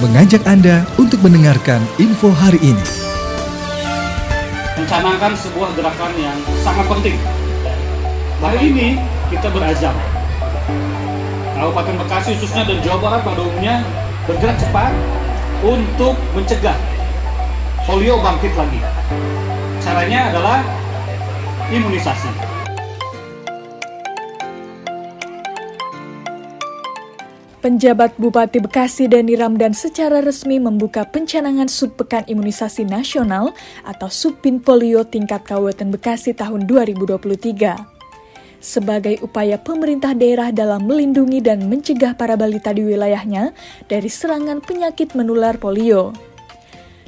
mengajak Anda untuk mendengarkan info hari ini. Mencanangkan sebuah gerakan yang sangat penting. Hari ini kita berazam. Kabupaten Bekasi khususnya dan Jawa Barat pada umumnya bergerak cepat untuk mencegah polio bangkit lagi. Caranya adalah imunisasi. Penjabat Bupati Bekasi Dani Ramdan secara resmi membuka pencanangan Subpekan Imunisasi Nasional atau Subpin Polio tingkat Kabupaten Bekasi tahun 2023. Sebagai upaya pemerintah daerah dalam melindungi dan mencegah para balita di wilayahnya dari serangan penyakit menular polio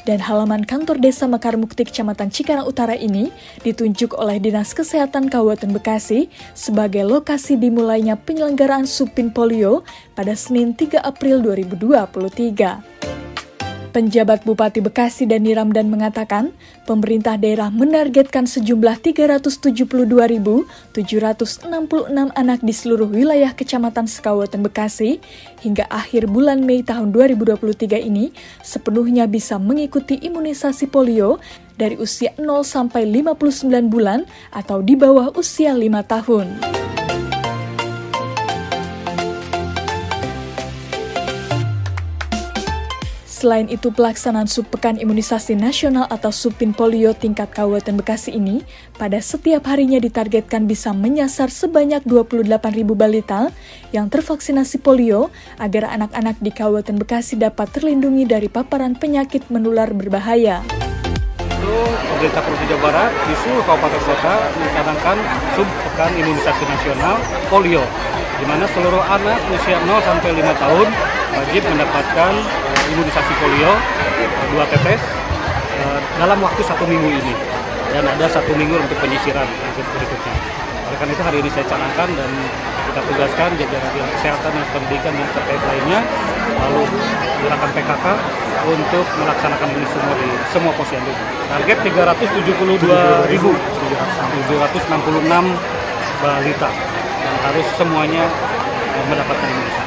dan halaman kantor desa Mekar Mukti Kecamatan Cikarang Utara ini ditunjuk oleh Dinas Kesehatan Kabupaten Bekasi sebagai lokasi dimulainya penyelenggaraan Supin Polio pada Senin 3 April 2023. Penjabat Bupati Bekasi Dani Ramdan mengatakan, pemerintah daerah menargetkan sejumlah 372.766 anak di seluruh wilayah Kecamatan Sekawetan Bekasi hingga akhir bulan Mei tahun 2023 ini sepenuhnya bisa mengikuti imunisasi polio dari usia 0 sampai 59 bulan atau di bawah usia 5 tahun. Selain itu, pelaksanaan Subpekan Imunisasi Nasional atau Supin Polio tingkat Kabupaten Bekasi ini pada setiap harinya ditargetkan bisa menyasar sebanyak 28.000 balita yang tervaksinasi polio agar anak-anak di Kabupaten Bekasi dapat terlindungi dari paparan penyakit menular berbahaya. Pemerintah Provinsi Jawa Barat di seluruh kabupaten kota mencanangkan Subpekan Imunisasi Nasional Polio di mana seluruh anak usia 0 sampai 5 tahun wajib mendapatkan imunisasi polio dua tetes uh, dalam waktu satu minggu ini dan ada satu minggu untuk penyisiran berikutnya. Oleh karena itu hari ini saya canangkan dan kita tugaskan jajaran kesehatan dan pendidikan yang terkait lainnya lalu gerakan PKK untuk melaksanakan ini semua di semua posyandu. Target 372 ribu 766 balita dan harus semuanya eh, mendapatkan imunisasi.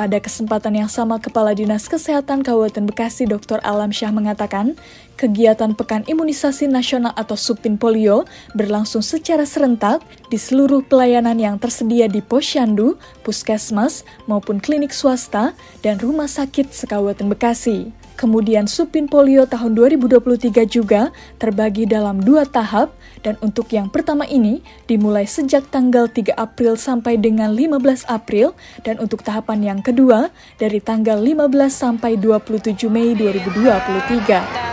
Pada kesempatan yang sama, Kepala Dinas Kesehatan Kabupaten Bekasi Dr. Alam Syah mengatakan, kegiatan Pekan Imunisasi Nasional atau Supin Polio berlangsung secara serentak di seluruh pelayanan yang tersedia di posyandu, puskesmas, maupun klinik swasta dan rumah sakit sekabupaten Bekasi. Kemudian Supin Polio tahun 2023 juga terbagi dalam dua tahap dan untuk yang pertama ini dimulai sejak tanggal 3 April sampai dengan 15 April dan untuk tahapan yang kedua dari tanggal 15 sampai 27 Mei 2023.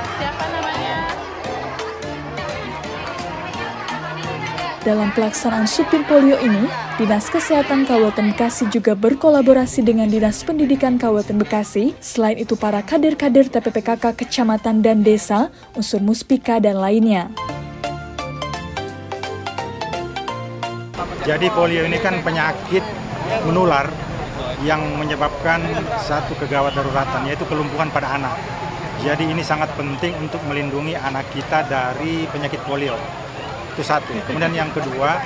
Dalam pelaksanaan Supin Polio ini, Dinas Kesehatan Kabupaten Bekasi juga berkolaborasi dengan Dinas Pendidikan Kabupaten Bekasi. Selain itu, para kader-kader TPPKK kecamatan dan desa, unsur muspika, dan lainnya. Jadi polio ini kan penyakit menular yang menyebabkan satu kegawat daruratan, yaitu kelumpuhan pada anak. Jadi ini sangat penting untuk melindungi anak kita dari penyakit polio. Itu satu. Kemudian yang kedua,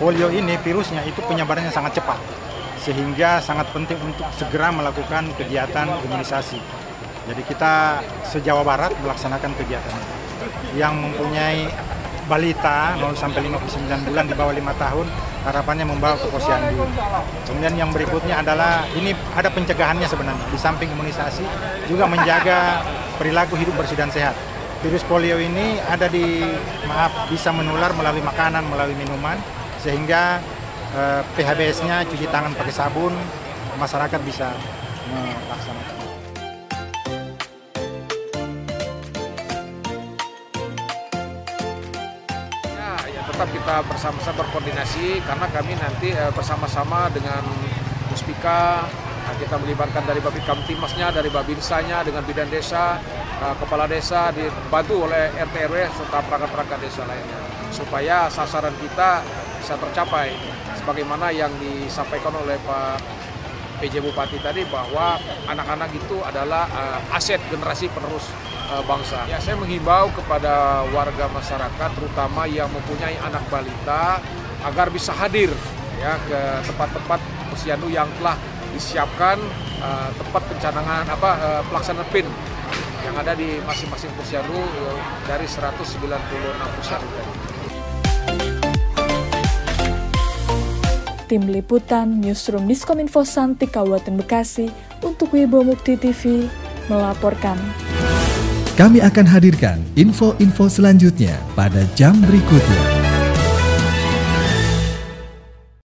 polio ini virusnya itu penyebarannya sangat cepat. Sehingga sangat penting untuk segera melakukan kegiatan imunisasi. Jadi kita se-Jawa Barat melaksanakan kegiatan yang mempunyai balita 0 sampai 59 bulan di bawah 5 tahun harapannya membawa ke posyandu. Kemudian yang berikutnya adalah ini ada pencegahannya sebenarnya di samping imunisasi juga menjaga perilaku hidup bersih dan sehat virus polio ini ada di maaf bisa menular melalui makanan, melalui minuman sehingga eh, PHBS-nya cuci tangan pakai sabun masyarakat bisa melaksanakan. Tetap kita bersama-sama berkoordinasi karena kami nanti eh, bersama-sama dengan Muspika kita melibatkan dari Babit Kamtimasnya, dari Babinsanya, dengan bidan desa, uh, kepala desa dibantu oleh RT RW serta perangkat-perangkat desa lainnya. Supaya sasaran kita bisa tercapai sebagaimana yang disampaikan oleh Pak PJ Bupati tadi bahwa anak-anak itu adalah uh, aset generasi penerus uh, bangsa. Ya, saya menghimbau kepada warga masyarakat terutama yang mempunyai anak balita agar bisa hadir ya ke tempat-tempat posyandu yang telah disiapkan uh, tempat pencanangan apa uh, pelaksanaan PIN yang ada di masing-masing posyandu uh, dari 196 posyandu Tim Liputan Newsroom Diskominfo Santi Kabupaten Bekasi untuk Wibo Mukti TV melaporkan. Kami akan hadirkan info-info selanjutnya pada jam berikutnya.